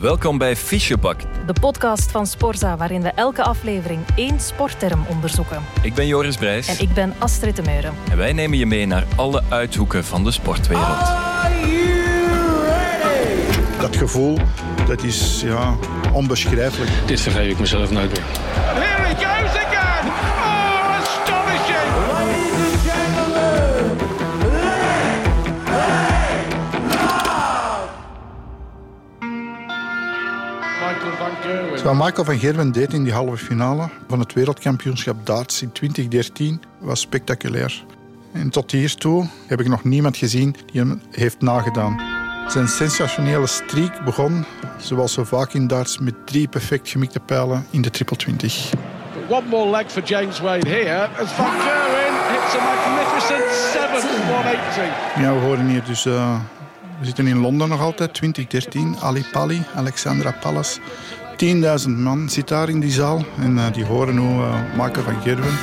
Welkom bij Fischebak. De podcast van Sporza, waarin we elke aflevering één sportterm onderzoeken. Ik ben Joris Brijs. En ik ben Astrid de Meuren. En wij nemen je mee naar alle uithoeken van de sportwereld. Dat gevoel, dat is ja, onbeschrijfelijk. Dit vergeet ik mezelf nooit meer. Wat Michael van Gerwen deed in die halve finale van het wereldkampioenschap darts in 2013 was spectaculair. En tot hiertoe heb ik nog niemand gezien die hem heeft nagedaan. Zijn sensationele streak begon, zoals zo vaak in darts, met drie perfect gemikte pijlen in de triple 20. But one more leg for James Wade here as Van Gerwen hits a magnificent 7 180. Ja, we horen hier dus... eh, we zitten in Londen nog altijd, 2013. Ali Pali, Alexandra Palace. 10.000 man zit daar in die zaal. En eh, die horen hoe uh, Michael van Gerwen,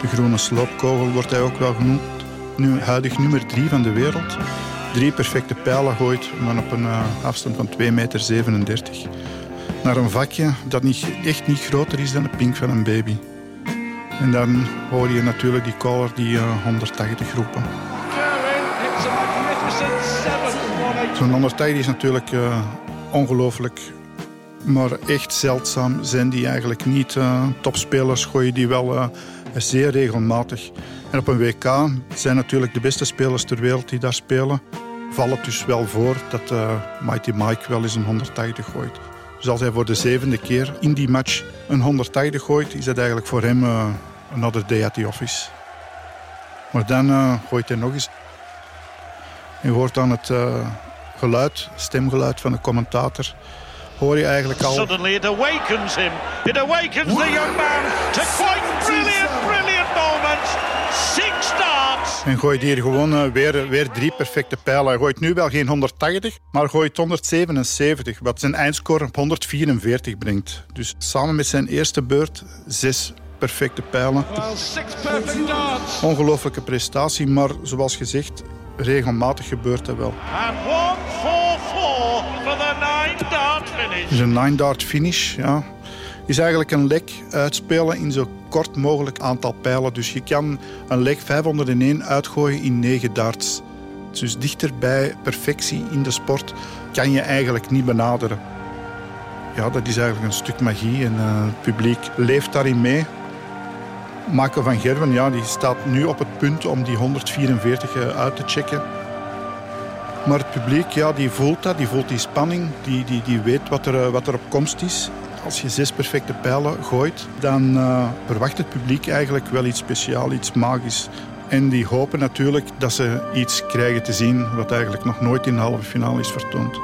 de groene sloopkogel wordt hij ook wel genoemd, nu huidig nummer 3 van de wereld. Drie perfecte pijlen gooit, maar op een eh, afstand van 2,37 meter. Naar een vakje dat niet, echt niet groter is dan de pink van een baby. En dan hoor je natuurlijk die caller die eh, 180 roepen. Gerwen hits a magnificent 7 180. Zo'n 180 is natuurlijk eh, ongelooflijk. Maar echt zeldzaam zijn die eigenlijk niet. eh, topspelers gooien die wel eh, zeer regelmatig. En op een WK zijn natuurlijk de beste spelers ter wereld die daar spelen. Valt het dus wel voor dat eh, Mighty Mike wel eens een 180 gooit. Dus als hij voor de zevende keer in die match een 180 gooit, is dat eigenlijk voor hem eh another day at the office. Maar dan gooit hij nog eens je hoort dan het geluid, stemgeluid van de commentator. Hoor je eigenlijk al. Suddenly it awakens him. It awakens the young man to quite brilliant, brilliant moments. Six darts. En gooit hier gewoon eh, weer, weer drie perfecte pijlen. Hij gooit nu wel geen 180, maar gooit 177. Wat zijn eindscore op 144 brengt. Dus samen met zijn eerste beurt zes perfecte pijlen. Well. Ongelooflijke prestatie, maar zoals gezegd, regelmatig gebeurt dat wel. And 144 for the nine dart finish. Dus een nine-dart finish ja, is eigenlijk een lek uitspelen in zo kort mogelijk aantal pijlen. Dus je kan een lek 501 uitgooien in 9 darts. Dus dichter bij perfectie in de sport kan je eigenlijk niet benaderen. Ja, dat is eigenlijk een stuk magie en eh, het publiek leeft daarin mee. Michael van Gerwen ja, die staat nu op het punt om die 144 eh, uit te checken. Maar het publiek, ja, die voelt dat, die voelt die spanning, die, die, die weet wat er, eh, wat er op komst is. Als je zes perfecte pijlen gooit, dan eh, verwacht het publiek eigenlijk wel iets speciaals, iets magisch. En die hopen natuurlijk dat ze iets krijgen te zien wat eigenlijk nog nooit in de halve finale is vertoond.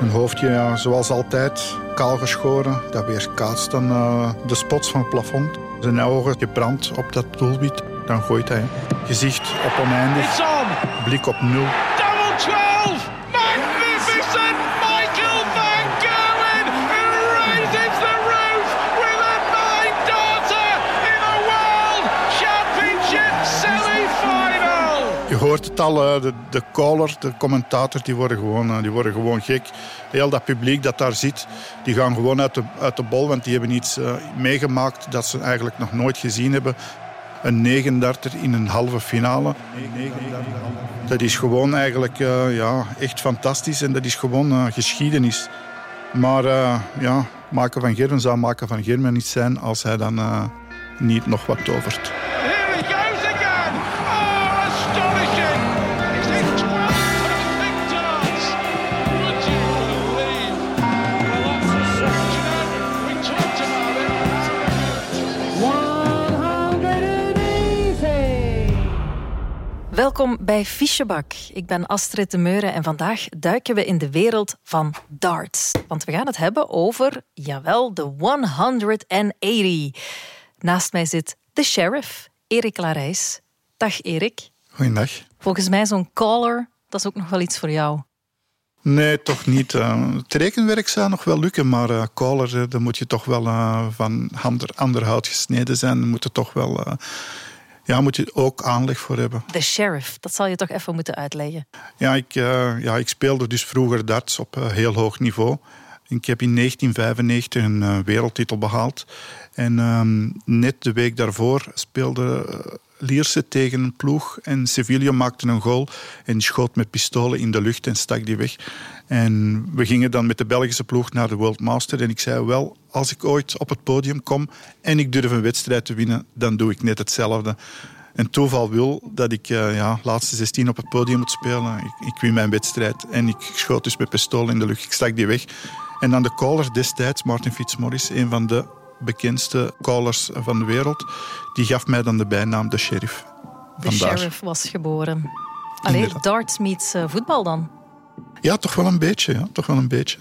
Een hoofdje, ja, zoals altijd, kaal geschoren, dat weerkaatst dan eh, de spots van het plafond. Zijn ogen gebrand op dat doelwit, dan gooit hij. Gezicht op oneindig, blik op nul. Hoort eh, de, de caller, de commentator, die worden, gewoon, eh, die worden gewoon gek. Heel dat publiek dat daar zit, die gaan gewoon uit de, uit de bol, want die hebben iets eh, meegemaakt dat ze eigenlijk nog nooit gezien hebben. Een negendarter in een halve finale. Dat is gewoon eigenlijk ja, echt fantastisch en dat is gewoon geschiedenis. Maar ja, Maken van Gerwen zou Maken van Gerwen niet zijn als hij dan niet nog wat tovert. Welkom bij Fischebak. Ik ben Astrid de Meuren en vandaag duiken we in de wereld van darts. Want we gaan het hebben over, jawel, de 180. Naast mij zit de sheriff, Erik Larijs. Dag Erik. Goeiedag. Volgens mij zo'n caller, dat is ook nog wel iets voor jou. Nee, toch niet. Eh, Het rekenwerk zou nog wel lukken, maar eh caller, eh, dan moet je toch wel van ander, ander hout gesneden zijn. Dan moet toch wel Ja, moet je ook aanleg voor hebben. De sheriff, dat zal je toch even moeten uitleggen. Ja, ik, uh, ja, ik speelde dus vroeger darts op uh, heel hoog niveau. Ik heb in 1995 een uh, wereldtitel behaald. En um, net de week daarvoor speelde Lierse tegen een ploeg. En Sevilla maakte een goal en schoot met pistolen in de lucht en stak die weg. En we gingen dan met de Belgische ploeg naar de World Master. En ik zei wel, als ik ooit op het podium kom en ik durf een wedstrijd te winnen, dan doe ik net hetzelfde. En toeval wil dat ik uh, ja, laatste 16 op het podium moet spelen. Ik, ik win mijn wedstrijd en ik schoot dus met pistool in de lucht. Ik stak die weg. En dan de caller destijds, Martin Fitzmaurice, een van de bekendste callers van de wereld, die gaf mij dan de bijnaam de sheriff. De sheriff was geboren. Alleen darts meets uh, voetbal dan? Ja, toch wel een beetje. Ja, toch wel een beetje.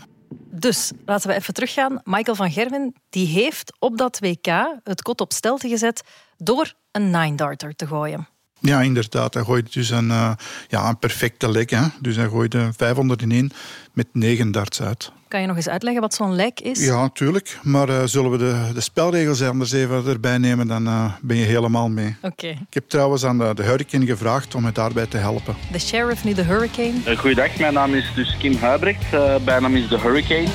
Dus laten we even teruggaan. Michael van Gerwen die heeft op dat WK het kot op stelte gezet door een nine-darter te gooien. Ja, inderdaad. Hij gooide dus een, uh, ja, een perfecte lek. Hè. Dus hij gooide 501 met 9 darts uit. Kan je nog eens uitleggen wat zo'n lek is? Ja, natuurlijk. Maar uh, zullen we de, de spelregels anders even erbij nemen, dan uh, ben je helemaal mee. Oké. Okay. Ik heb trouwens aan de, de Hurricane gevraagd om me daarbij te helpen. De sheriff, nu de Hurricane. Uh, goeiedag, mijn naam is dus Kim Huibrecht. bijnaam is de Hurricane.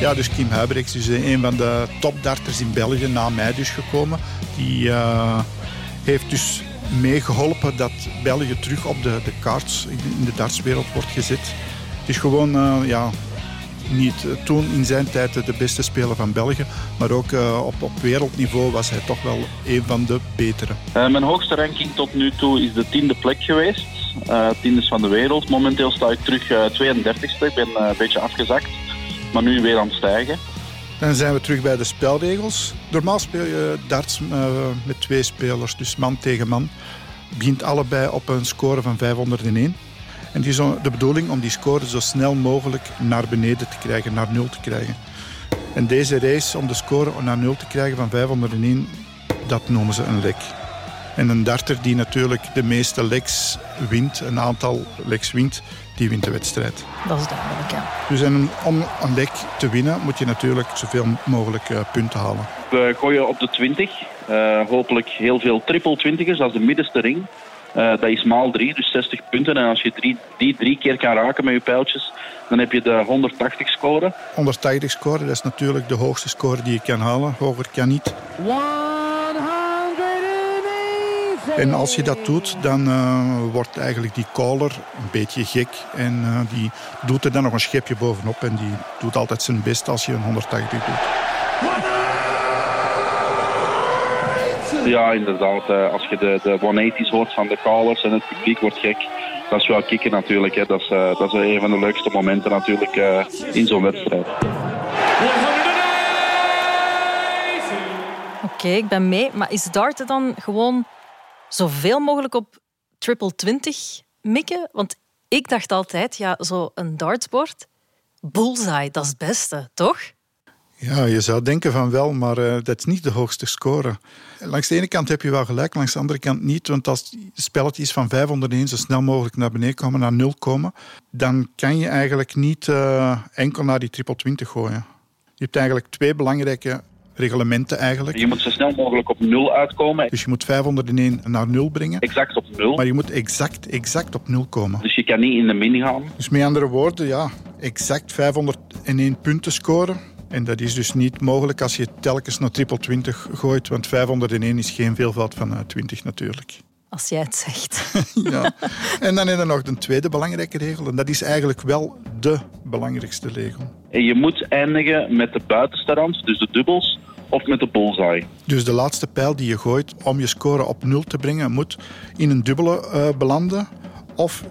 Ja, dus Kim Huibrecht is een van de topdarters in België, na mij dus gekomen. Die heeft dus meegeholpen dat België terug op de, de kaart in de dartswereld wordt gezet. Het is gewoon uh, ja, niet toen in zijn tijd de beste speler van België, maar ook uh, op, op wereldniveau was hij toch wel een van de betere. Uh, mijn hoogste ranking tot nu toe is de tiende plek geweest. Uh, van de wereld. Momenteel sta ik terug 32ste. Ik ben een beetje afgezakt, maar nu weer aan het stijgen. Dan zijn we terug bij de spelregels. Normaal speel je darts met twee spelers, dus man tegen man. Begint allebei op een score van 501. En het is de bedoeling om die score zo snel mogelijk naar beneden te krijgen, naar nul te krijgen. En deze race om de score naar nul te krijgen van 501, dat noemen ze een lek. En een darter die natuurlijk de meeste leks wint, een aantal leks wint, die wint de wedstrijd. Dat is duidelijk, ja. Dus en om een lek te winnen moet je natuurlijk zoveel mogelijk uh, punten halen. We gooien op de 20. Uh, hopelijk heel veel triple twintigers, dat is de middenste ring. Uh, dat is maal 3, dus 60 punten. En als je drie, die drie keer kan raken met je pijltjes, dan heb je de 180 score. 180 score, dat is natuurlijk de hoogste score die je kan halen. Hoger kan niet. En als je dat doet, dan uh, wordt eigenlijk die caller een beetje gek. En uh, die doet er dan nog een schepje bovenop. En die doet altijd zijn best als je een 180 doet. Ja, inderdaad. Als je de, de 180's hoort van de callers en het publiek wordt gek, dat is wel kicken natuurlijk. Hè. Dat, is, uh, dat is een van de leukste momenten natuurlijk uh, in zo'n wedstrijd. Oké, ik ben mee. Maar is darten dan gewoon zoveel mogelijk op triple 20 mikken? Want ik dacht altijd, ja, zo'n dartsport, bullseye, dat is het beste, toch? Ja, je zou denken van wel, maar uh, dat is niet de hoogste score. Langs de ene kant heb je wel gelijk, langs de andere kant niet. Want als het spelletje is van 501 zo snel mogelijk naar beneden komen, naar nul komen, dan kan je eigenlijk niet uh, enkel naar die triple 20 gooien. Je hebt eigenlijk twee belangrijke reglementen eigenlijk. Je moet zo snel mogelijk op nul uitkomen. Dus je moet 501 naar nul brengen. Exact op nul. Maar je moet exact, exact op nul komen. Dus je kan niet in de min gaan. Dus met andere woorden, ja, exact 501 punten scoren. En dat is dus niet mogelijk als je telkens naar triple 20 gooit, want 501 is geen veelvoud van uh, 20 natuurlijk. Als jij het zegt. ja. En dan is er nog een tweede belangrijke regel, en dat is eigenlijk wel de belangrijkste regel. En je moet eindigen met de buitenste rand, dus de dubbels, of met de bullseye. Dus de laatste pijl die je gooit om je score op nul te brengen, moet in een dubbele uh, belanden of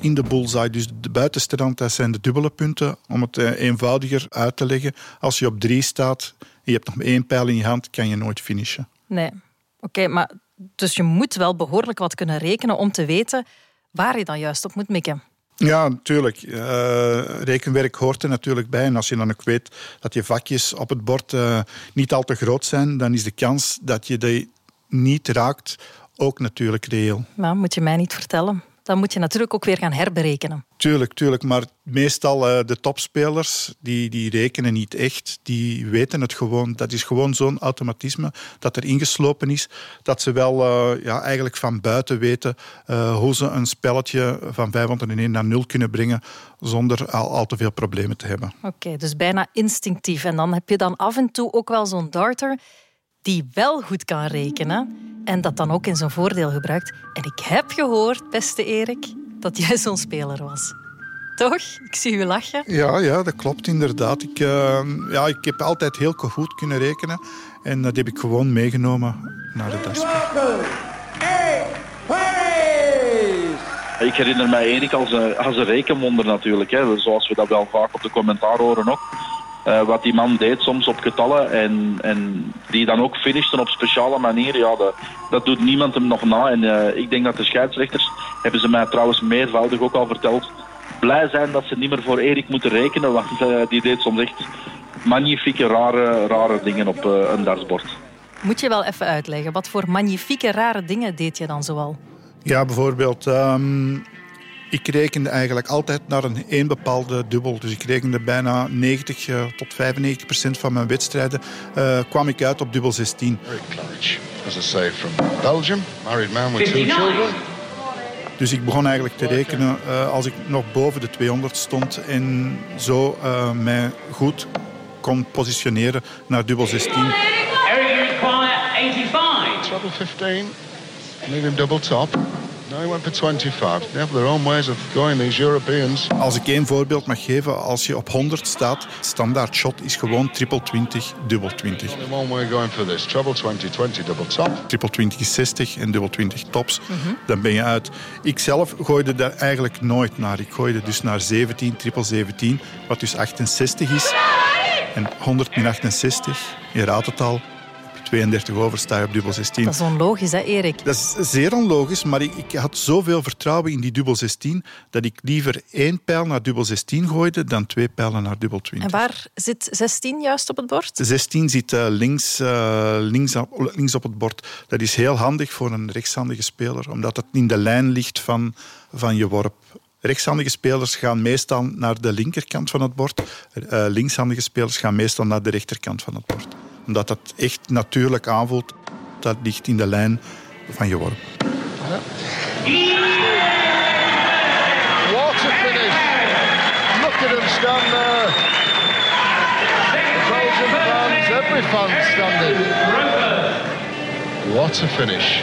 in de bullseye. Dus de buitenste rand, dat zijn de dubbele punten. Om het uh, eenvoudiger uit te leggen. Als je op drie staat en je hebt nog maar één pijl in je hand, kan je nooit finishen. Nee. Oké, okay, maar dus je moet wel behoorlijk wat kunnen rekenen om te weten waar je dan juist op moet mikken. Ja, natuurlijk. Uh, rekenwerk hoort er natuurlijk bij. En als je dan ook weet dat je vakjes op het bord uh, niet al te groot zijn, dan is de kans dat je die niet raakt ook natuurlijk reëel. Nou, moet je mij niet vertellen. Dan moet je natuurlijk ook weer gaan herberekenen. Tuurlijk, tuurlijk. Maar meestal uh, de topspelers, die, die rekenen niet echt. Die weten het gewoon. Dat is gewoon zo'n automatisme dat er ingeslopen is. Dat ze wel uh, ja, eigenlijk van buiten weten uh, hoe ze een spelletje van 501 naar 0 kunnen brengen zonder al, al te veel problemen te hebben. Oké, okay, dus bijna instinctief. En dan heb je dan af en toe ook wel zo'n darter die wel goed kan rekenen en dat dan ook in zijn voordeel gebruikt. En ik heb gehoord, beste Erik, dat jij zo'n speler was. Toch? Ik zie u lachen. Ja, ja dat klopt inderdaad. Ik, uh, ja, ik heb altijd heel goed kunnen rekenen. En dat heb ik gewoon meegenomen naar de dartspel. Ik herinner mij Erik als een, als een rekenwonder natuurlijk. Hè. Zoals we dat wel vaak op de commentaar horen ook. Uh, wat die man deed soms op getallen en, en die dan ook finishten op speciale manier. Ja, dat, dat doet niemand hem nog na. En uh, ik denk dat de scheidsrechters, hebben ze mij trouwens meervoudig ook al verteld, blij zijn dat ze niet meer voor Erik moeten rekenen. Want uh, die deed soms echt magnifieke, rare, rare dingen op een dartsbord. Moet je wel even uitleggen, wat voor magnifieke, rare dingen deed je dan zoal? Ja, bijvoorbeeld... Um ik rekende eigenlijk altijd naar een één bepaalde dubbel. Dus ik rekende bijna 90 uh, tot 95 procent van mijn wedstrijden uh, kwam ik uit op dubbel 16. Eric Claridge, as a save from Belgium, married man with two children. Dus ik begon eigenlijk te rekenen uh, als ik nog boven de 200 stond en zo mij goed kon positioneren naar dubbel 16. Eric, you require 85. Treble 15, leave him double top. No, he went for 25. They have their own ways of going, these Europeans. Als ik één voorbeeld mag geven, als je op 100 staat, standaard shot is gewoon triple 20, dubbel 20. Only one way going for this. Treble 20, 20, double top. Triple 20 is 60 en dubbel 20 tops. Mm -hmm. Dan ben je uit. Ik zelf gooide daar eigenlijk nooit naar. Ik gooide dus naar 17, triple 17, wat dus 68 is. En 100 min 68, je raadt het al, 32 over sta je op dubbel 16. Dat is onlogisch, hè, Erik? Dat is zeer onlogisch, maar ik, ik, had zoveel vertrouwen in die dubbel 16 dat ik liever één pijl naar dubbel 16 gooide dan twee pijlen naar dubbel 20. En waar zit 16 juist op het bord? 16 zit uh, links, uh, links, op, links op het bord. Dat is heel handig voor een rechtshandige speler, omdat het in de lijn ligt van, van je worp. Rechtshandige spelers gaan meestal naar de linkerkant van het bord. Uh, linkshandige spelers gaan meestal naar de rechterkant van het bord omdat dat echt natuurlijk aanvoelt. Dat ligt in de lijn van je worp. Ja. What a finish! Look at him stand there. Belgian fans, every fan standing. What a finish.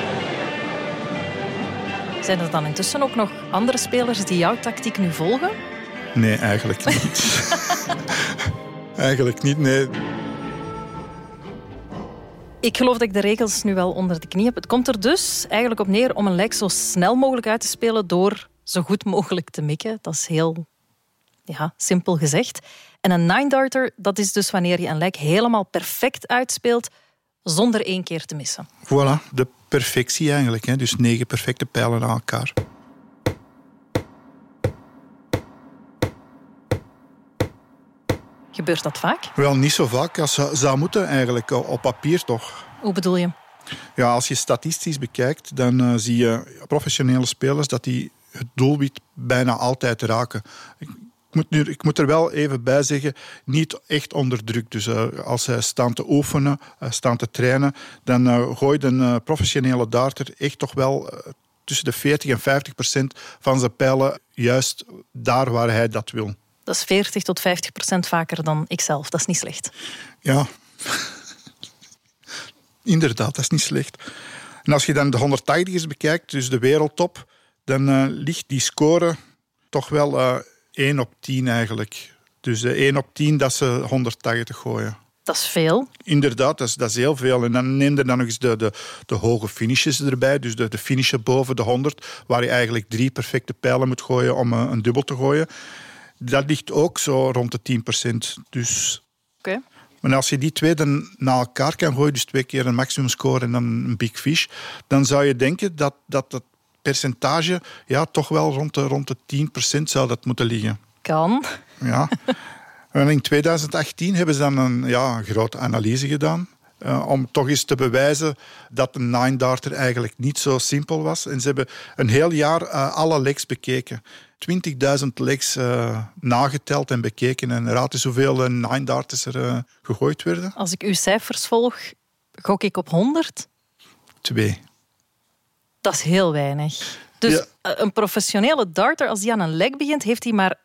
Zijn er dan intussen ook nog andere spelers die jouw tactiek nu volgen? Nee, eigenlijk niet. eigenlijk niet, nee. Ik geloof dat ik de regels nu wel onder de knie heb. Het komt er dus eigenlijk op neer om een lijk zo snel mogelijk uit te spelen door zo goed mogelijk te mikken. Dat is heel ja, simpel gezegd. En een nine-darter, dat is dus wanneer je een lijk helemaal perfect uitspeelt zonder één keer te missen. Voilà, de perfectie eigenlijk. Hè? Dus negen perfecte pijlen aan elkaar. Gebeurt dat vaak? Wel, niet zo vaak als zou moeten eigenlijk, op papier toch. Hoe bedoel je? Ja, als je statistisch bekijkt, dan uh, zie je professionele spelers dat die het doelwit bijna altijd raken. Ik moet, nu, ik moet er wel even bij zeggen, niet echt onder druk. Dus uh, als zij staan te oefenen, uh, staan te trainen, dan gooit een professionele darter echt toch wel tussen de 40 en 50 procent van zijn pijlen juist daar waar hij dat wil. Dat is 40 tot 50 procent vaker dan ikzelf. Dat is niet slecht. Ja, inderdaad, dat is niet slecht. En als je dan de 180ers bekijkt, dus de wereldtop, dan uh, ligt die score toch wel uh, 1 op 10 eigenlijk. Dus uh, 1 op 10 dat ze 180 gooien. Dat is veel. Inderdaad, dat is, dat is heel veel. En dan neem je dan nog eens de, de, de hoge finishes erbij. Dus de, de finishen boven de 100, waar je eigenlijk drie perfecte pijlen moet gooien om een dubbel te gooien dat ligt ook zo rond de 10%. Dus... Oké. Okay. Maar als je die twee dan na elkaar kan gooien, dus twee keer een maximum score en dan een big fish, dan zou je denken dat dat, dat percentage ja, toch wel rond de, rond de 10% zou dat moeten liggen. Kan. Ja. En in 2018 hebben ze dan een ja, grote analyse gedaan. Uh, om toch eens te bewijzen dat een nine darter eigenlijk niet zo simpel was. En ze hebben een heel jaar uh, alle legs bekeken. 20.000 legs uh, nageteld en bekeken. En raad eens hoeveel nine darters er gegooid werden. Als ik uw cijfers volg, gok ik op 100? Twee. Dat is heel weinig. Dus ja. een professionele darter, als die aan een leg begint, heeft hij maar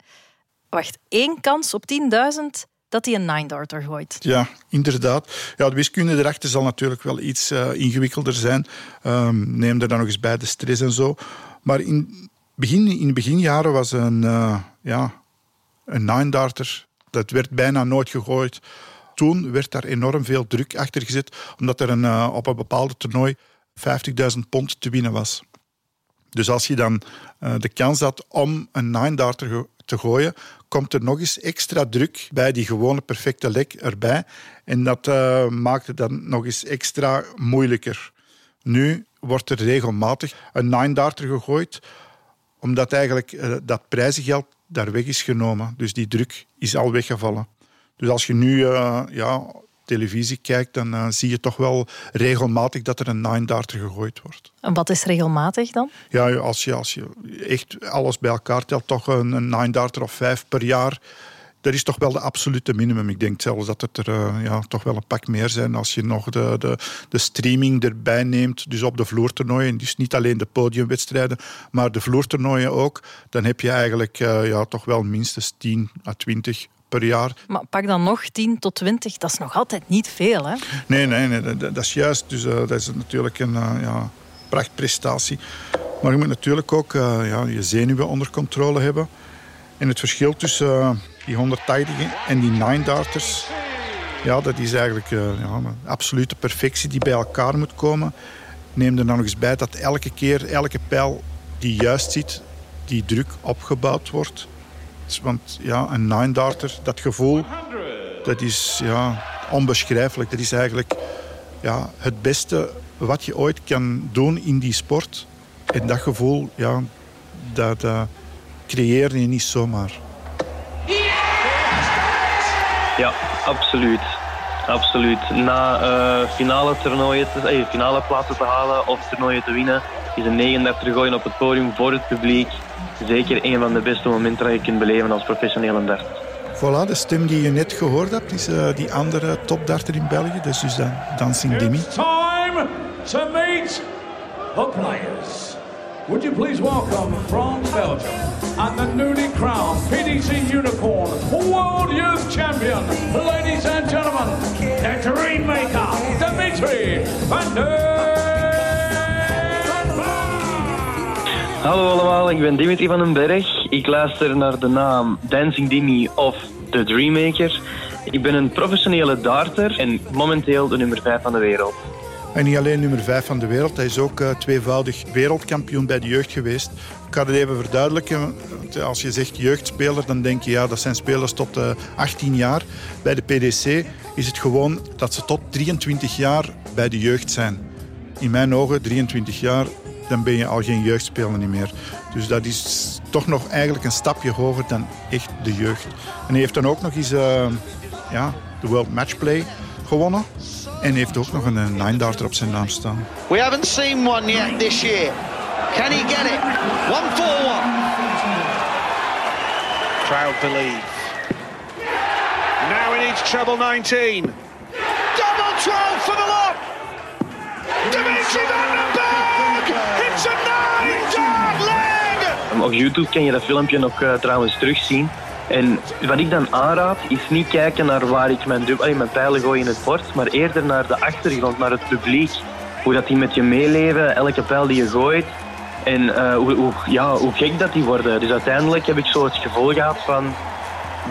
wacht, één kans op 10.000 dat hij een nine darter gooit. Ja, inderdaad. Ja, de wiskunde erachter zal natuurlijk wel iets uh, ingewikkelder zijn. Um, neem er dan nog eens bij de stress en zo. Maar in, begin, in de beginjaren was een, uh, ja, een nine darter, dat werd bijna nooit gegooid. Toen werd daar enorm veel druk achter gezet, omdat er een, uh, op een bepaalde toernooi 50.000 pond te winnen was. Dus als je dan de kans had om een nine darter te gooien, komt er nog eens extra druk bij die gewone perfecte lek erbij. En dat uh, maakt het dan nog eens extra moeilijker. Nu wordt er regelmatig een nine-darter gegooid, omdat eigenlijk uh, dat prijzengeld daar weg is genomen. Dus die druk is al weggevallen. Dus als je nu uh, ja, televisie kijkt, dan uh, zie je toch wel regelmatig dat er een nine-darter gegooid wordt. En wat is regelmatig dan? Ja, als je, als je echt alles bij elkaar telt, toch een, een nine-darter of vijf per jaar. Dat is toch wel de absolute minimum. Ik denk zelfs dat het er uh, ja, toch wel een pak meer zijn als je nog de, de, de streaming erbij neemt. Dus op de vloertoernooien. Dus niet alleen de podiumwedstrijden, maar de vloertoernooien ook. Dan heb je eigenlijk uh, ja, toch wel minstens 10 à 20 per jaar. Maar pak dan nog 10 tot 20, dat is nog altijd niet veel, hè? Nee, nee, nee dat, dat is juist. Dus uh, dat is natuurlijk een ja, prachtprestatie. Maar je moet natuurlijk ook ja, je zenuwen onder controle hebben. En het verschil tussen die 180 en die 9 darters... Ja, dat is eigenlijk ja, een absolute perfectie die bij elkaar moet komen. Neem er dan nog eens bij dat elke keer, elke pijl die juist zit, die druk opgebouwd wordt. Want ja, een nine darter, dat gevoel, dat is ja, onbeschrijfelijk. Dat is eigenlijk ja, het beste wat je ooit kan doen in die sport. En dat gevoel, ja, dat uh, creëer je niet zomaar. Ja, absoluut. Absoluut. Na uh, finale toernooien, te, eh, finale plaatsen te halen of toernooien te winnen, is een 39 gooien op het podium voor het publiek zeker een van de beste momenten dat je kunt beleven als professionele darter. Voilà, de stem die je net gehoord hebt is uh, die andere topdarter in België, dus, dus de Dancing Demi. It's time to meet the players. Would you please welcome from Belgium and the newly crowned PDC Unicorn World Youth Champion, ladies and gentlemen, the Dream Maker, Dimitri van Hallo allemaal, ik ben Dimitri van den Berg. Ik luister naar de naam Dancing Dimi of The Dreammaker. Ik ben een professionele darter en momenteel de nummer 5 van de wereld. En niet alleen nummer 5 van de wereld, hij is ook uh, tweevoudig wereldkampioen bij de jeugd geweest. Ik ga het even verduidelijken. Als je zegt jeugdspeler, dan denk je ja, dat zijn spelers tot uh, 18 jaar. Bij de PDC is het gewoon dat ze tot 23 jaar bij de jeugd zijn. In mijn ogen, 23 jaar, dan ben je al geen jeugdspeler meer. Dus dat is toch nog eigenlijk een stapje hoger dan echt de jeugd. En hij heeft dan ook nog eens ja, de World Matchplay gewonnen. En heeft ook nog een nine darter op zijn naam staan. We haven't seen one yet this year. Can he get it? One for one. Crowd believe. Now he needs treble 19. Double 12 for the lot. Dimitri van den Berg. It's a nine-dart leg. Op YouTube kan je dat filmpje nog uh, trouwens terugzien. En wat ik dan aanraad, is niet kijken naar waar ik mijn, mijn pijlen gooi in het bord, maar eerder naar de achtergrond, naar het publiek. Hoe dat die met je meeleven, elke pijl die je gooit. En uh, hoe, ja, hoe gek dat die worden. Dus uiteindelijk heb ik zo het gevoel gehad van...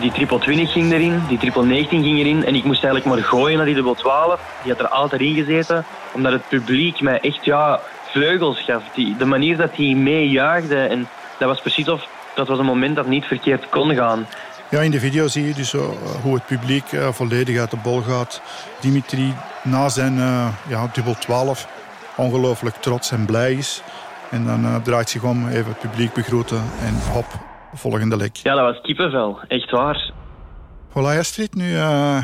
Die triple 20 ging erin, die triple 19 ging erin. En ik moest eigenlijk maar gooien naar die dubbel 12. Die had er altijd in gezeten. Omdat het publiek mij echt ja, vleugels gaf. Die, de manier dat hij meejuichte. En dat was precies of dat was een moment dat niet verkeerd kon gaan. Ja, in de video zie je dus zo, hoe het publiek uh, volledig uit de bol gaat. Dimitri na zijn uh, ja, dubbel 12 ongelooflijk trots en blij is. En dan draait zich om, even het publiek begroeten en hop, volgende lek. Ja, dat was kippenvel. Echt waar. Voilà, Astrid, nu uh,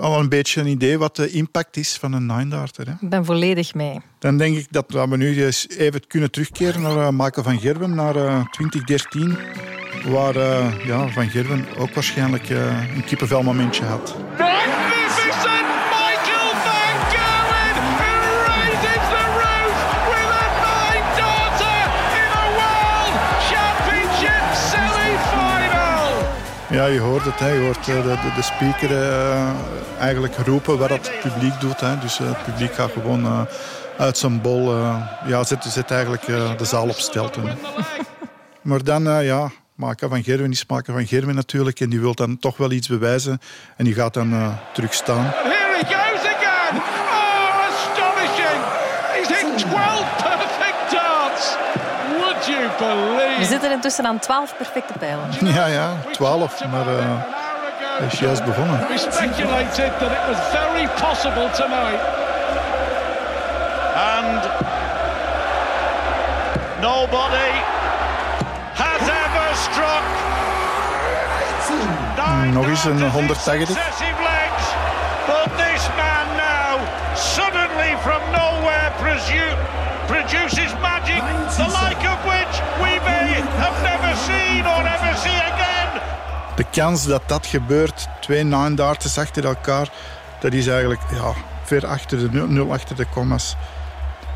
al een beetje een idee wat de impact is van een nine-darter. Hè. Ik ben volledig mee. Dan denk ik dat we nu eens even kunnen terugkeren naar uh, Michael van Gerwen, naar uh, 2013. Waar uh, ja, Van Gerwen ook waarschijnlijk uh, een kippenvelmomentje had. Ja, je hoort het. Hè. Je hoort uh, de, de, de, speaker uh, eigenlijk roepen wat het publiek doet. Hè. Dus uh, het publiek gaat gewoon uit zijn bol. ja, zet, zet eigenlijk de zaal op stelten. maar dan, ja, Maken van Gerwen is Maken van Gerwen natuurlijk. En die wil dan toch wel iets bewijzen. En die gaat dan terug staan. Here he goes again. Oh, astonishing. He's hit 12 perfect darts. Would you believe? We zitten intussen aan 12 perfecte pijlen. Ja, ja, 12. Maar uh, hij is juist begonnen. We speculated that it was very possible tonight. And nobody has ever struck. Nog eens een 180. Successive legs, but this man now suddenly from nowhere produces magic, the like of have never seen or ever see again. De kans dat dat gebeurt, twee nine darts achter elkaar, dat is eigenlijk ja, ver achter de nul, nul achter de commas.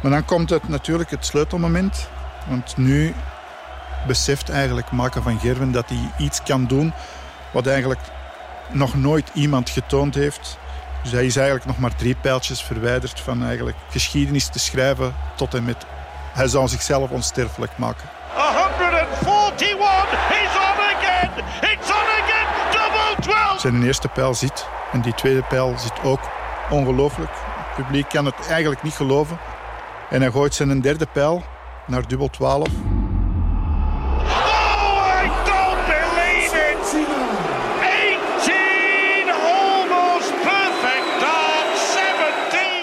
Maar dan komt het natuurlijk het sleutelmoment. Want nu beseft eigenlijk Maken van Gerwen dat hij iets kan doen wat eigenlijk nog nooit iemand getoond heeft. Dus hij is eigenlijk nog maar drie pijltjes verwijderd van eigenlijk geschiedenis te schrijven tot en met hij zou zichzelf onsterfelijk maken. 141 is on again. It's on again. Double 12. Zijn eerste pijl zit en die tweede pijl zit ook ongelooflijk. Het publiek kan het eigenlijk niet geloven. En hij gooit zijn derde pijl naar dubbel 12.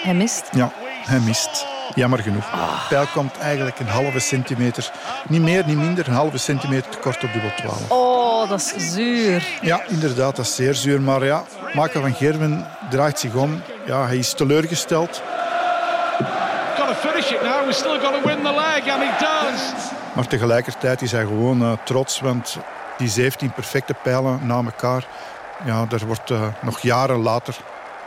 Hij mist? Ja, hij mist. Jammer genoeg. De pijl komt eigenlijk een halve centimeter, niet meer, niet minder, een halve centimeter te kort op dubbel 12. Oh, dat is zuur. Ja, inderdaad, dat is zeer zuur. Maar ja, Maken van Gerwen draait zich om. Ja, hij is teleurgesteld. Got to finish it now. We still got to win the leg, and he does. Maar tegelijkertijd is hij gewoon uh, trots, want die 17 perfecte pijlen na elkaar, ja, daar wordt uh, nog jaren later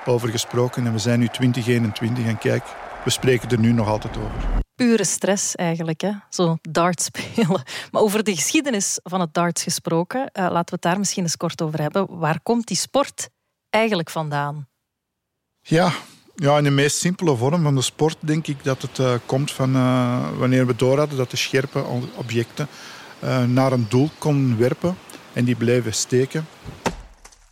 over gesproken. En we zijn nu 2021 en kijk, we spreken er nu nog altijd over. Pure stress eigenlijk, hè? zo dart spelen. Maar over de geschiedenis van het darts gesproken, uh, laten we het daar misschien eens kort over hebben. Waar komt die sport eigenlijk vandaan? Ja, ja, in de meest simpele vorm van de sport denk ik dat het uh, komt van uh, wanneer we door hadden dat de scherpe objecten uh, naar een doel konden werpen en die bleven steken.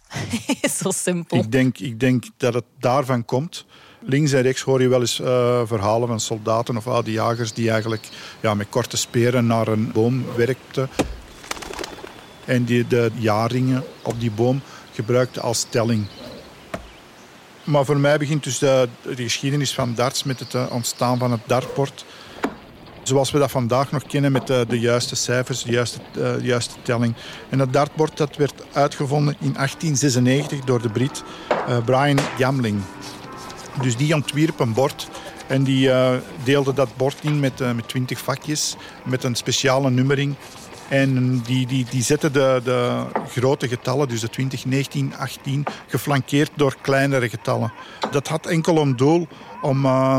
Zo simpel. Ik denk, ik denk dat het daarvan komt. Links en rechts hoor je wel eens verhalen van soldaten of oude jagers die eigenlijk ja, met korte speren naar een boom werkten en die de jaarringen op die boom gebruikten als telling. Maar voor mij begint dus de, de geschiedenis van darts met het ontstaan van het dartbord. Zoals we dat vandaag nog kennen met de, de juiste cijfers, de juiste, de juiste telling. En dat dartbord dat werd uitgevonden in 1896 door de Brit Brian Gamling. Dus die ontwierp een bord en die uh, deelde dat bord in met, met 20 vakjes met een speciale nummering. En die, die, die zetten de, de grote getallen, dus de 20, 19, 18, geflankeerd door kleinere getallen. Dat had enkel om doel om uh,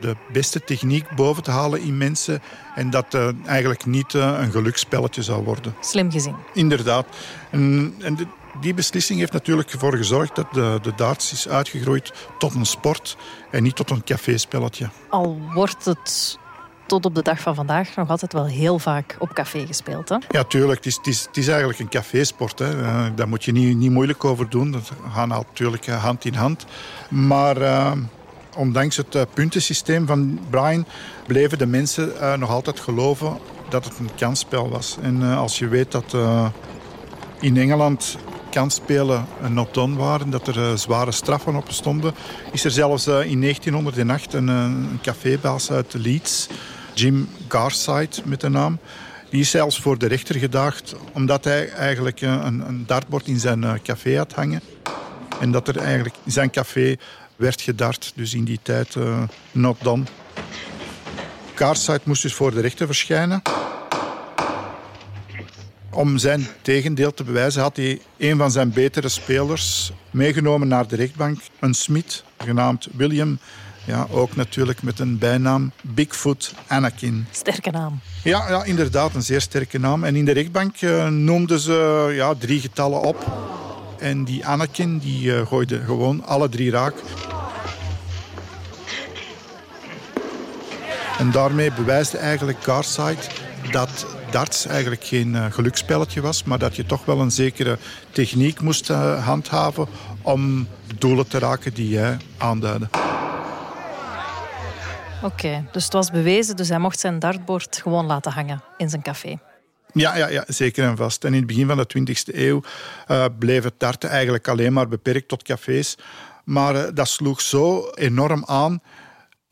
de beste techniek boven te halen in mensen en dat uh, eigenlijk niet uh, een geluksspelletje zou worden. Slim gezien. Inderdaad. En, en de, die beslissing heeft natuurlijk ervoor gezorgd dat de, de darts is uitgegroeid tot een sport en niet tot een caféspelletje. Al wordt het tot op de dag van vandaag nog altijd wel heel vaak op café gespeeld. Hè? Ja, tuurlijk. Het is, het is, het is eigenlijk een cafésport. Hè. Uh, daar moet je niet, niet moeilijk over doen. Dat gaat natuurlijk hand in hand. Maar uh, ondanks het puntensysteem van Brian bleven de mensen nog altijd geloven dat het een kansspel was. En als je weet dat in Engeland kansspelen een not-done waren, dat er zware straffen op stonden, is er zelfs in 1908 een, cafébaas uit Leeds Jim Garside met de naam. Die is zelfs voor de rechter gedaagd omdat hij eigenlijk een, een dartbord in zijn café had hangen. En dat er eigenlijk in zijn café werd gedart. Dus in die tijd not done. Kaartside moest dus voor de rechter verschijnen. Om zijn tegendeel te bewijzen had hij een van zijn betere spelers meegenomen naar de rechtbank. Een smid, genaamd William. Ja, ook natuurlijk met een bijnaam Bigfoot Anakin. Sterke naam. Ja, ja inderdaad, een zeer sterke naam. En in de rechtbank uh, noemden ze ja, drie getallen op. En die Anakin die, uh, gooide gewoon alle drie raak. En daarmee bewijsde eigenlijk Garside dat darts eigenlijk geen uh, geluksspelletje was, maar dat je toch wel een zekere techniek moest uh, handhaven om doelen te raken die hij aanduidde. Oké, okay, dus het was bewezen, dus hij mocht zijn dartbord gewoon laten hangen in zijn café. Ja, ja, ja, zeker en vast. En in het begin van de 20e eeuw uh, bleef het darten eigenlijk alleen maar beperkt tot cafés. Maar dat sloeg zo enorm aan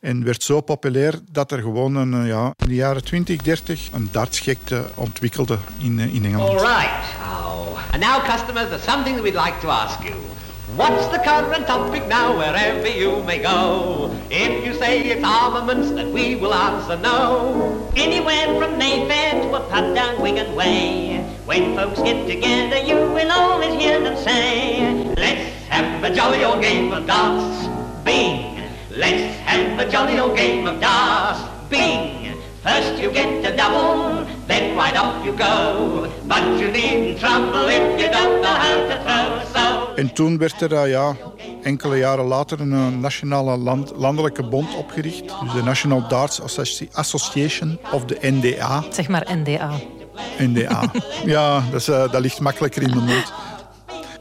en werd zo populair dat er gewoon een, eh, ja, in de jaren 20, 30 een dartsgekte ontwikkelde in, eh, in Engeland. All right. Oh. And now customers, there's something that we'd like to ask you. What's the current topic now wherever you may go? If you say it's armaments, then we will answer no. Anywhere from Mayfair to a pub down Wigan Way. When folks get together, you will always hear them say, Let's have a jolly old game of darts. Bing! Let's have a jolly old game of darts. Bing! First you get a double, then right off you go. But you needn't trouble if you don't know how to throw. So... En toen werd er uh, ja, enkele jaren later een uh, nationale land, landelijke bond opgericht. Dus de National Darts Association of de NDA. Zeg maar NDA. NDA. ja, dat, is, uh, dat ligt makkelijker in de mond.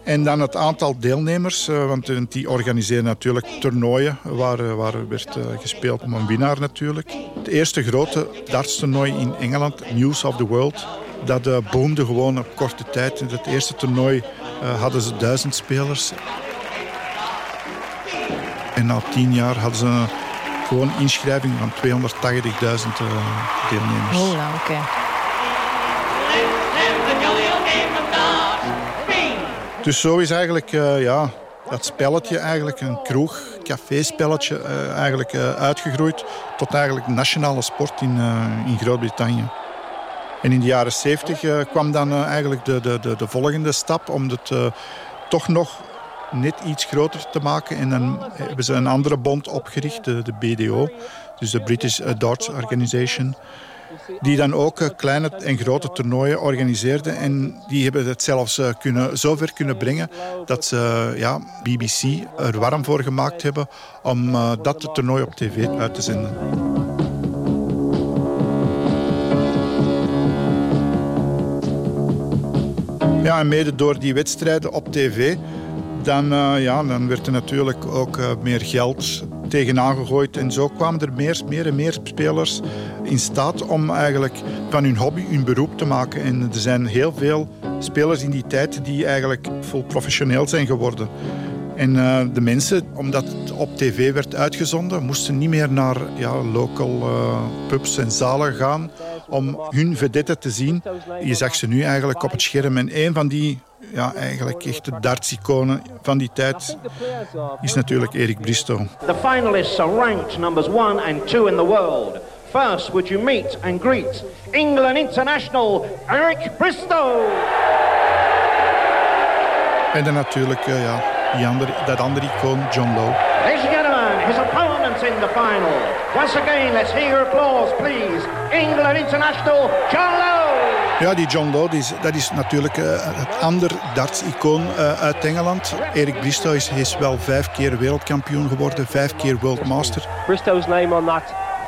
En dan het aantal deelnemers, eh, want die organiseren natuurlijk toernooien waar, eh, waar werd eh, gespeeld om een winnaar natuurlijk. Het eerste grote dartstoernooi in Engeland, News of the World, dat boomde gewoon op korte tijd. In het eerste toernooi hadden ze duizend spelers. En na tien jaar hadden ze gewoon inschrijving van 280.000 deelnemers. Oh, oké. Dus zo is eigenlijk uh, ja, dat spelletje, eigenlijk een kroeg, café-spelletje, uh, eigenlijk uh, uitgegroeid tot eigenlijk nationale sport in, in Groot-Brittannië. En in de jaren 70 kwam dan eigenlijk de, de, de, de, volgende stap om het toch nog net iets groter te maken. En dan hebben ze een andere bond opgericht, de, de BDO, dus de British Darts Organization die dan ook eh, kleine en grote toernooien organiseerden. En die hebben het zelfs eh, kunnen, zover kunnen brengen dat ze ja, BBC er warm voor gemaakt hebben om dat toernooi op tv uit te zenden. Ja, en mede door die wedstrijden op tv, dan, ja, dan werd er natuurlijk ook meer geld tegenaan gegooid. En zo kwamen er meer, meer en meer spelers in staat om eigenlijk van hun hobby hun beroep te maken. En er zijn heel veel spelers in die tijd die eigenlijk vol professioneel zijn geworden. En uh, de mensen, omdat het op tv werd uitgezonden, moesten niet meer naar ja, local uh, pubs en zalen gaan om hun vedette te zien. Je zag ze nu eigenlijk op het scherm. En een van die ja, eigenlijk echt de dartsiconen van die tijd is natuurlijk Erik Bristow. The finalists are ranked numbers one and two in the world. First, would you meet and greet England international Eric Bristow. En dan natuurlijk uh, ja, die andere, dat andere icoon, John Lowe. Ladies and gentlemen, his opponents in the final. Once again, let's hear your applause, please. England international John Lowe. Ja, die John die is, dat is natuurlijk uh, het ander darts-icoon uh, uit Engeland. Erik Bristow is, is wel vijf keer wereldkampioen geworden, vijf keer World Master. Bristow's name on that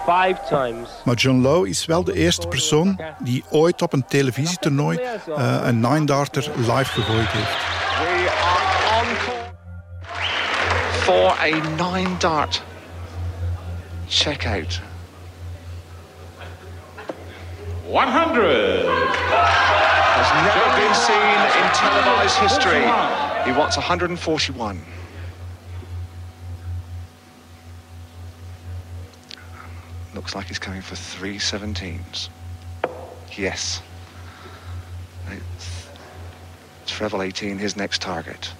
five times. Maar John Lowe is wel de eerste persoon die ooit op een televisietoernooi uh, een nine-darter live gegooid heeft. We are on for a nine-dart checkout. 100. Has never been seen in televised history. He wants 141. Looks like he's coming for three seventeens. Yes. It's 18, his next target.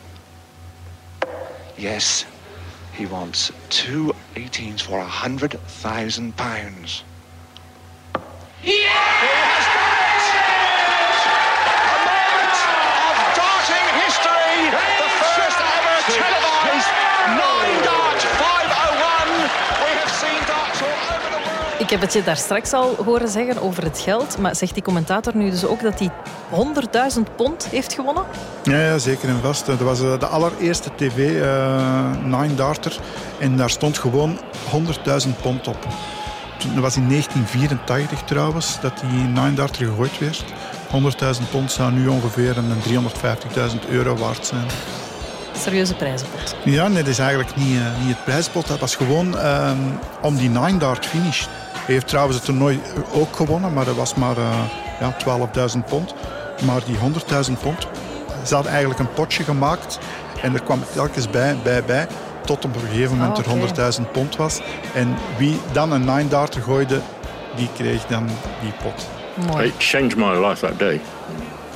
Yes, he wants two 18s for £100,000. Ik heb het je daar straks al horen zeggen over het geld. Maar zegt die commentator nu dus ook dat hij 100.000 pond heeft gewonnen? Ja, zeker en vast. Dat was eh, de allereerste tv, eh Nine Darter. En daar stond gewoon 100.000 pond op. Dat was in 1984 trouwens, dat die Nine Darter gegooid werd. 100.000 pond zou nu ongeveer een 350.000 euro waard zijn. Serieuze prijzenpot. Ja, nee, dat is eigenlijk niet, eh, niet het prijspot. Dat was gewoon ehm, om die nine dart finish. Hij heeft trouwens het toernooi ook gewonnen, maar dat was maar eh, ja, 12.000 pond. Maar die 100.000 pond, ze hadden eigenlijk een potje gemaakt en er kwam telkens bij, bij, bij, tot op een gegeven moment Ah, er 100.000 pond was. En wie dan een nine darter gooide, die kreeg dan die pot. Mooi. It changed my life that day.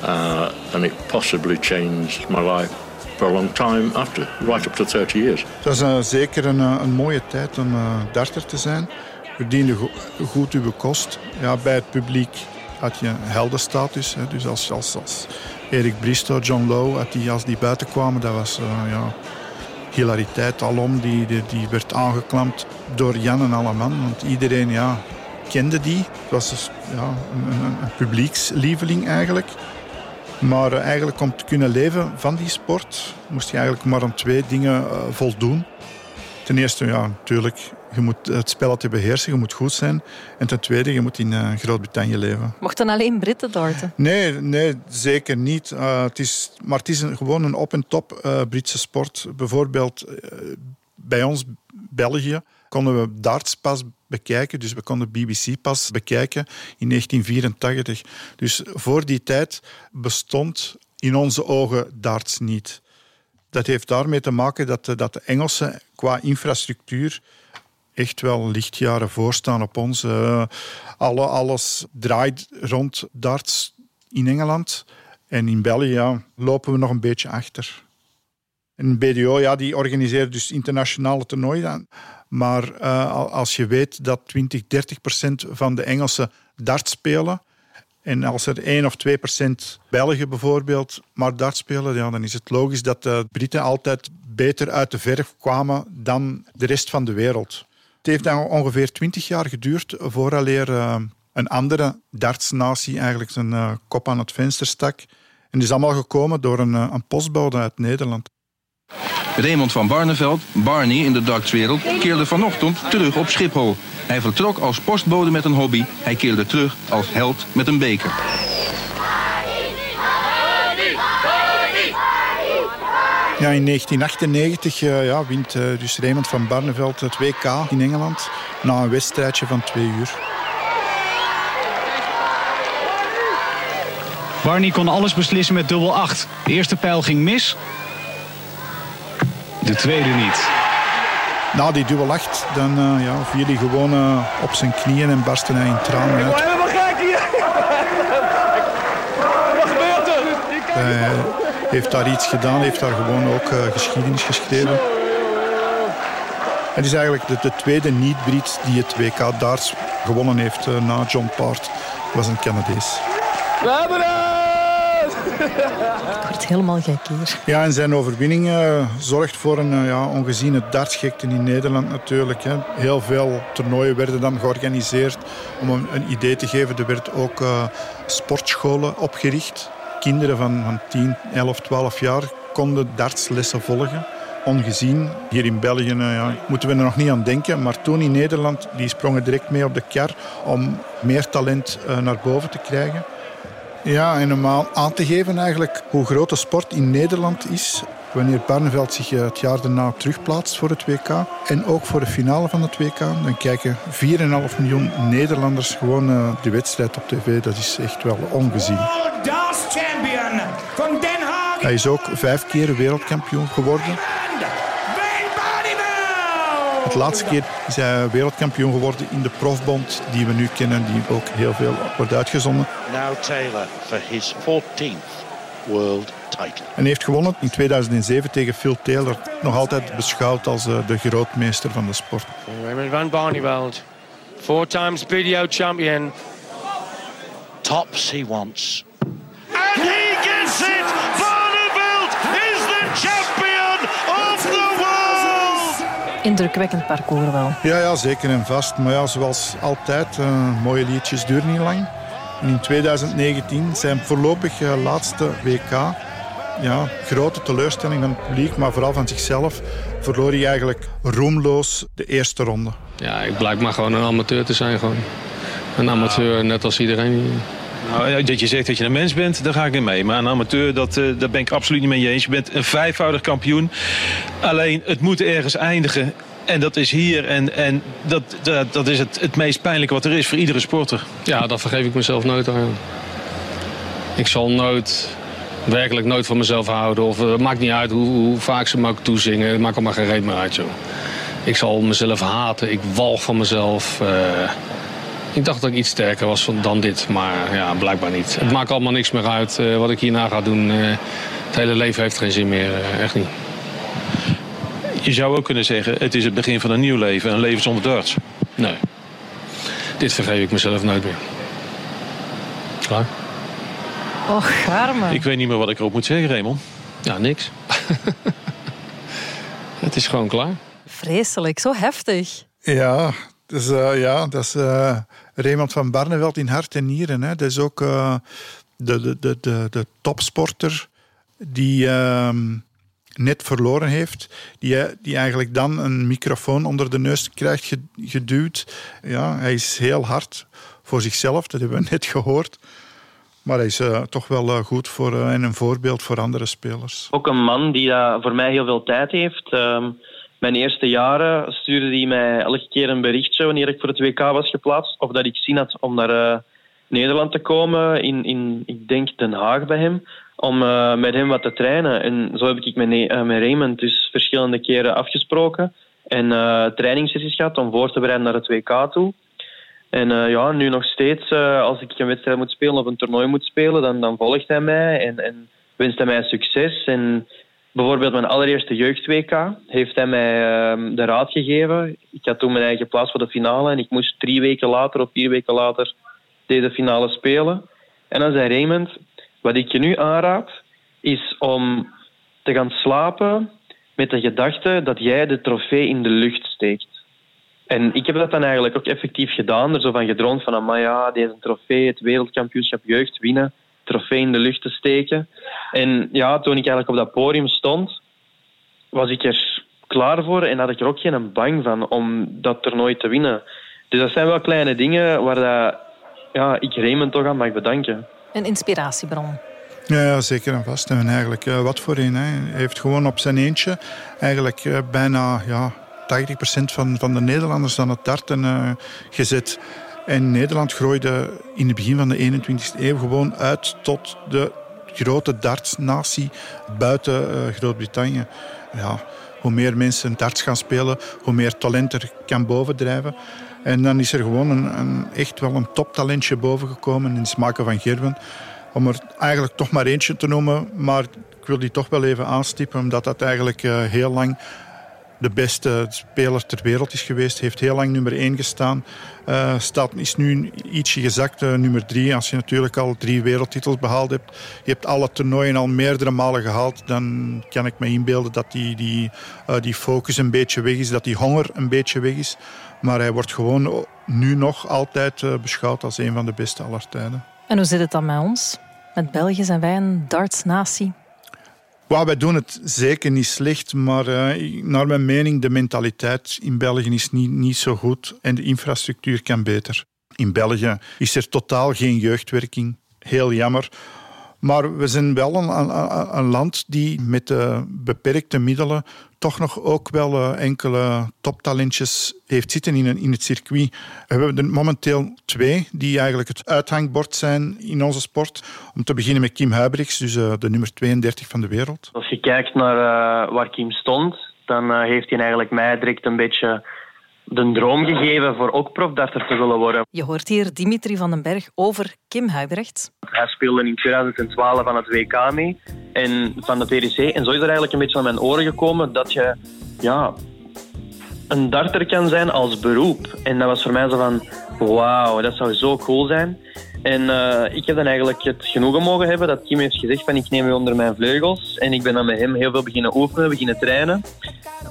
Uh, and it possibly changed my life for a long time after, right up to 30 years. Het was eh, zeker een, eh, een mooie tijd om eh, darter te zijn. Verdiende go- goed uw kost. Ja, bij het publiek had je heldenstatus. Hè. Dus als, als, als Erik Bristow, John Lowe, had die, als die buiten kwamen, dat was ja, hilariteit alom. Die, die, die werd aangeklampt door Jan en alle man. Want iedereen ja, kende die. Het was dus, ja, een, een, publiekslieveling eigenlijk. Maar eh, eigenlijk om te kunnen leven van die sport moest je eigenlijk maar aan twee dingen eh, voldoen. Ten eerste, ja, natuurlijk, je moet het spelletje beheersen, je moet goed zijn. En ten tweede, je moet in eh, Groot-Brittannië leven. Mochten alleen Britten darten? Nee, nee zeker niet. Eh, het is, maar het is een, gewoon een op-en-top eh, Britse sport. Bijvoorbeeld bij ons, België, konden we darts pas bekijken. Dus we konden BBC pas bekijken in 1984. Dus voor die tijd bestond in onze ogen darts niet. Dat heeft daarmee te maken dat dat de Engelsen qua infrastructuur echt wel lichtjaren voorstaan op ons. Eh, alle, alles draait rond darts in Engeland. En in België lopen we nog een beetje achter. En BDO ja, die organiseert dus internationale toernooien. Maar eh, al- als je weet dat 20, 30 procent van de Engelsen dart spelen... en als er 1 of 2 procent Belgen bijvoorbeeld maar dart spelen... Ja, dan is het logisch dat de Britten altijd beter uit de verf kwamen dan de rest van de wereld. Het heeft dan ongeveer 20 jaar geduurd vooraleer eh, een andere dartsnatie eigenlijk zijn eh, kop aan het venster stak. En is allemaal gekomen door een, eh, een postbode uit Nederland. Raymond van Barneveld, Barney in de dartswereld, keerde vanochtend terug op Schiphol. Hij vertrok als postbode met een hobby. Hij keerde terug als held met een beker. Ja, in 1998 eh, ja, wint eh, dus Raymond van Barneveld het WK in Engeland na een wedstrijdje van twee uur. Barney kon alles beslissen met dubbel 8. De eerste pijl ging mis. De tweede niet. Na die dubbel acht, dan eh, ja, viel hij gewoon eh, op zijn knieën en barstte hij in tranen uit. helemaal gek hier! Wat gebeurt er? Hij heeft daar iets gedaan, heeft daar gewoon ook eh, geschiedenis geschreven. Het is eigenlijk de, de tweede niet-Brit die het WK darts gewonnen heeft eh, na John Part. Was een Canadees. We hebben het! Ik word helemaal gek hier. Ja, en zijn overwinning eh, zorgt voor een ja, ongeziene dartsgekte in Nederland natuurlijk. Hè. Heel veel toernooien werden dan georganiseerd. Om een, een idee te geven, er werden ook eh, sportscholen opgericht. Kinderen van, van 10, 11, 12 jaar konden dartslessen volgen. Ongezien. Hier in België eh, ja, moeten we er nog niet aan denken. Maar toen in Nederland, die sprongen direct mee op de kar om meer talent eh, naar boven te krijgen. Ja, en om aan- te geven eigenlijk hoe groot de sport in Nederland is. Wanneer Barneveld zich eh, het jaar daarna terugplaatst voor het WK. En ook voor de finale van het WK. Dan kijken 4,5 miljoen Nederlanders gewoon eh, de wedstrijd op tv. Dat is echt wel ongezien. Champion van Den Haag. Hij is ook vijf keer wereldkampioen geworden. Het laatste keer is hij wereldkampioen geworden in de profbond die we nu kennen. Die ook heel veel wordt uitgezonden. Now Taylor for his 14th world title. En heeft gewonnen in 2007 tegen Phil Taylor. Nog altijd beschouwd als uh, de grootmeester van de sport. Raymond van Barneveld, four times BDO champion. Tops he wants. It! Barneveld is the champion of the world! Indrukwekkend parcours wel. Ja, ja, zeker en vast. Maar ja, zoals altijd, uh, mooie liedjes duren niet lang. En in 2019 zijn voorlopig uh, laatste WK. Ja, grote teleurstelling van het publiek, maar vooral van zichzelf. Verloor hij eigenlijk roemloos de eerste ronde. Ja, ik blijk maar gewoon een amateur te zijn. Gewoon. Een amateur, net als iedereen. Nou, dat je zegt dat je een mens bent, daar ga ik niet mee. Maar een amateur, dat, uh, daar ben ik absoluut niet mee eens. Je bent een vijfvoudig kampioen. Alleen, het moet ergens eindigen. En dat is hier. En, en dat, dat, dat is het, het meest pijnlijke wat er is voor iedere sporter. Ja, dat vergeef ik mezelf nooit aan. Ik zal nooit, werkelijk nooit van mezelf houden. Of het maakt niet uit hoe, hoe vaak ze me ook toezingen. Het maakt allemaal geen reet meer uit, joh. Ik zal mezelf haten. Ik walg van mezelf. Uh, ik dacht dat ik iets sterker was dan dit, maar ja, blijkbaar niet. Het maakt allemaal niks meer uit uh, wat ik hierna ga doen. Uh, het hele leven heeft geen zin meer, uh, echt niet. Je zou ook kunnen zeggen, het is het begin van een nieuw leven, een leven zonder darts. Nee, dit vergeef ik mezelf nooit meer. Klaar? Och, garme. Ik weet niet meer wat ik erop moet zeggen, Raymond. Ja, niks. het is gewoon klaar. Vreselijk, zo heftig. Ja, dus, uh, ja, dat is uh, Raymond van Barneveld in hart en nieren. Hè. Dat is ook uh, de, de, de, de, topsporter die uh, net verloren heeft. Die, die eigenlijk dan een microfoon onder de neus krijgt geduwd. Ja, hij is heel hard voor zichzelf, dat hebben we net gehoord. Maar hij is toch wel goed voor, en een voorbeeld voor andere spelers. Ook een man die voor mij heel veel tijd heeft ehm, mijn eerste jaren stuurde hij mij elke keer een berichtje wanneer ik voor het WK was geplaatst. Of dat ik zin had om naar uh, Nederland te komen, in, in, ik denk Den Haag bij hem. Om uh, met hem wat te trainen. En zo heb ik met, uh, met Raymond dus verschillende keren afgesproken. En trainingssessies gehad om voor te bereiden naar het WK toe. En ja, nu nog steeds, als ik een wedstrijd moet spelen of een toernooi moet spelen, dan, dan volgt hij mij en, en wenst hij mij succes. En Bijvoorbeeld mijn allereerste jeugd-WK heeft hij mij uh, de raad gegeven. Ik had toen mijn eigen plaats voor de finale en ik moest drie weken later of vier weken later deze finale spelen. En dan zei Raymond, wat ik je nu aanraad, is om te gaan slapen met de gedachte dat jij de trofee in de lucht steekt. En ik heb dat dan eigenlijk ook effectief gedaan, er zo van gedroomd van, maar ja, deze trofee, het wereldkampioenschap jeugd winnen, trofee in de lucht te steken. En ja, toen ik eigenlijk op dat podium stond, was ik er klaar voor en had ik er ook geen bang van om dat toernooi te winnen. Dus dat zijn wel kleine dingen waar dat, ja, ik Raymond toch aan mag bedanken. Een inspiratiebron. Ja, ja, zeker en vast. En eigenlijk uh, wat voor een. Hè. Hij heeft gewoon op zijn eentje eigenlijk uh, bijna ja, 80% van, van de Nederlanders aan het darten uh, gezet. En Nederland groeide in het begin van de 21e eeuw gewoon uit tot de grote dartsnatie buiten uh, Groot-Brittannië. Ja, hoe meer mensen darts gaan spelen, hoe meer talent er kan bovendrijven. En dan is er gewoon een, een echt wel een toptalentje bovengekomen in Smaken van Gerwen. Om er eigenlijk toch maar eentje te noemen, maar ik wil die toch wel even aanstippen, omdat dat eigenlijk uh, heel lang de beste speler ter wereld is geweest. Heeft heel lang nummer 1 gestaan. Uh, staat, is nu ietsje gezakt, uh, nummer 3. Als je natuurlijk al drie wereldtitels behaald hebt. Je hebt alle toernooien al meerdere malen gehaald. Dan kan ik me inbeelden dat die, die, uh, die focus een beetje weg is. Dat die honger een beetje weg is. Maar hij wordt gewoon nu nog altijd beschouwd als een van de beste aller tijden. En hoe zit het dan met ons? Met België zijn wij een dartsnatie? Well, wij doen het zeker niet slecht, maar uh, naar mijn mening de mentaliteit in België is niet, niet zo goed en de infrastructuur kan beter. In België is er totaal geen jeugdwerking. Heel jammer. Maar we zijn wel een, een, een land die met beperkte middelen toch nog ook wel uh, enkele toptalentjes heeft zitten in, in het circuit. We hebben er momenteel twee die eigenlijk het uithangbord zijn in onze sport. Om te beginnen met Kim Huibrechts, dus uh, de nummer 32 van de wereld. Als je kijkt naar uh, waar Kim stond, dan heeft hij eigenlijk mij direct een beetje de droom gegeven voor ook profdarter te willen worden. Je hoort hier Dimitri van den Berg over Kim Huibrecht. Hij speelde in 2012 van het WK mee en van de PDC. En zo is er eigenlijk een beetje aan mijn oren gekomen dat je ja, een darter kan zijn als beroep. En dat was voor mij zo van, wauw, dat zou zo cool zijn. En eh, ik heb dan eigenlijk het genoegen mogen hebben dat Kim heeft gezegd van ik neem u onder mijn vleugels. En ik ben dan met hem heel veel beginnen oefenen, beginnen trainen.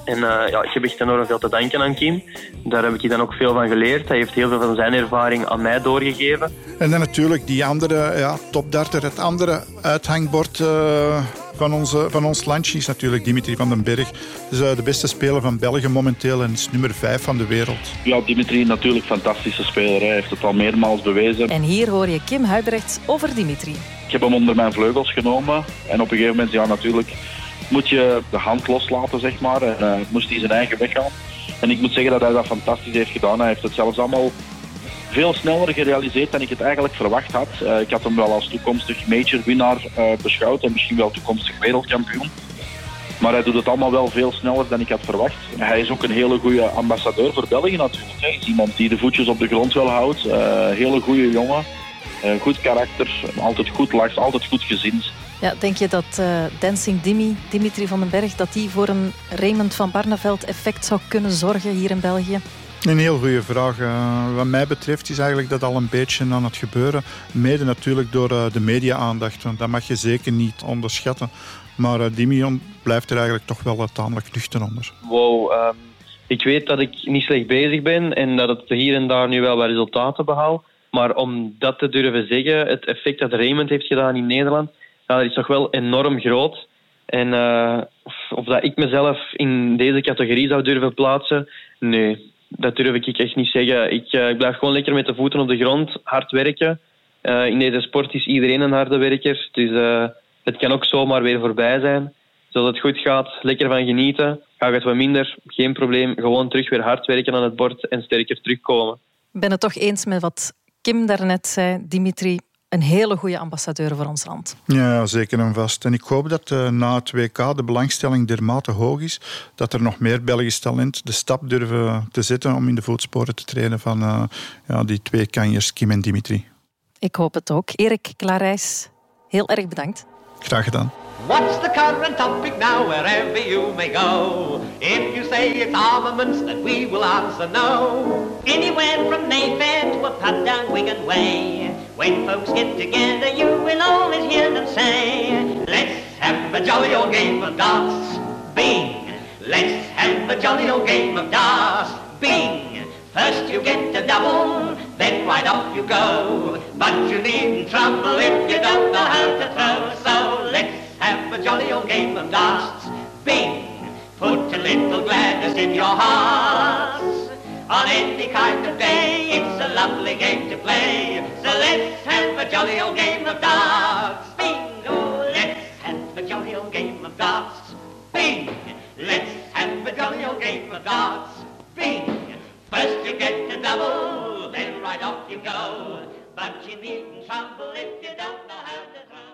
En uh, ja, ik heb echt enorm veel te danken aan Kim. Daar heb ik dan ook veel van geleerd. Hij heeft heel veel van zijn ervaring aan mij doorgegeven. En dan natuurlijk die andere ja, topdarter, het andere uithangbord uh, van, onze, van ons landje is natuurlijk Dimitri van den Berg. Dus, de beste speler van België momenteel en is nummer 5 van de wereld. Ja, Dimitri natuurlijk fantastische speler. Hij heeft het al meermaals bewezen. En hier hoor je Kim Huibrecht over Dimitri. Ik heb hem onder mijn vleugels genomen. En op een gegeven moment, ja natuurlijk, moet je de hand loslaten, zeg maar. En uh, moest hij zijn eigen weg gaan. En ik moet zeggen dat hij dat fantastisch heeft gedaan. Hij heeft het zelfs allemaal veel sneller gerealiseerd dan ik het eigenlijk verwacht had. Uh, ik had hem wel als toekomstig major-winnaar uh, beschouwd en misschien wel toekomstig wereldkampioen. Maar hij doet het allemaal wel veel sneller dan ik had verwacht. Hij is ook een hele goede ambassadeur voor België natuurlijk. Hij is iemand die de voetjes op de grond wel houdt. Uh, hele goede jongen. goed karakter, altijd goed lacht, altijd goed gezind. Ja, denk je dat Dancing Dimi, Dimitri van den Berg, dat die voor een Raymond van Barneveld effect zou kunnen zorgen hier in België? Een heel goede vraag. Uh, wat mij betreft is eigenlijk dat al een beetje aan het gebeuren. Mede natuurlijk door uh, de media-aandacht. Dat mag je zeker niet onderschatten. Maar uh, Dimi blijft er eigenlijk toch wel tamelijk nuchter onder. Wow, um, ik weet dat ik niet slecht bezig ben en dat het hier en daar nu wel wat resultaten behaal. Maar om dat te durven zeggen, het effect dat Raymond heeft gedaan in Nederland, dat is toch wel enorm groot. En uh, of dat ik mezelf in deze categorie zou durven plaatsen, nee, dat durf ik echt niet zeggen. Ik, uh, ik blijf gewoon lekker met de voeten op de grond, hard werken. Uh, in deze sport is iedereen een harde werker, dus het kan ook zomaar weer voorbij zijn. Zodat het goed gaat, lekker van genieten. Gaat het wat minder, geen probleem. Gewoon terug weer hard werken aan het bord en sterker terugkomen. Ik ben het toch eens met wat Kim daarnet zei, Dimitri een hele goede ambassadeur voor ons land. Ja, zeker en vast. En ik hoop dat uh, na het WK de belangstelling dermate hoog is dat er nog meer Belgisch talent de stap durven te zetten om in de voetsporen te trainen van uh, ja, die twee kanjers, Kim en Dimitri. Ik hoop het ook. Erik Klarijs, heel erg bedankt. Graag gedaan. What's the current topic now wherever you may go? If you say it's armaments, then we will answer no. Anywhere from Mayfair to a pub down Wigan Way. When folks get together, you will always hear them say, Let's have a jolly old game of darts. Bing! Let's have a jolly old game of darts. Bing! First you get a double, then right off you go. But you needn't trouble if you don't know how to throw. So let's have a jolly old game of darts. Bing! Put a little gladness in your hearts. On any kind of day, it's a lovely game to play. So let's have a jolly old game of darts. Bingo! Let's have a jolly old game of darts. Bing! Let's have a jolly old game of darts. Bing! First you get a double, then right off you go. But you needn't trouble if you don't know how to throw.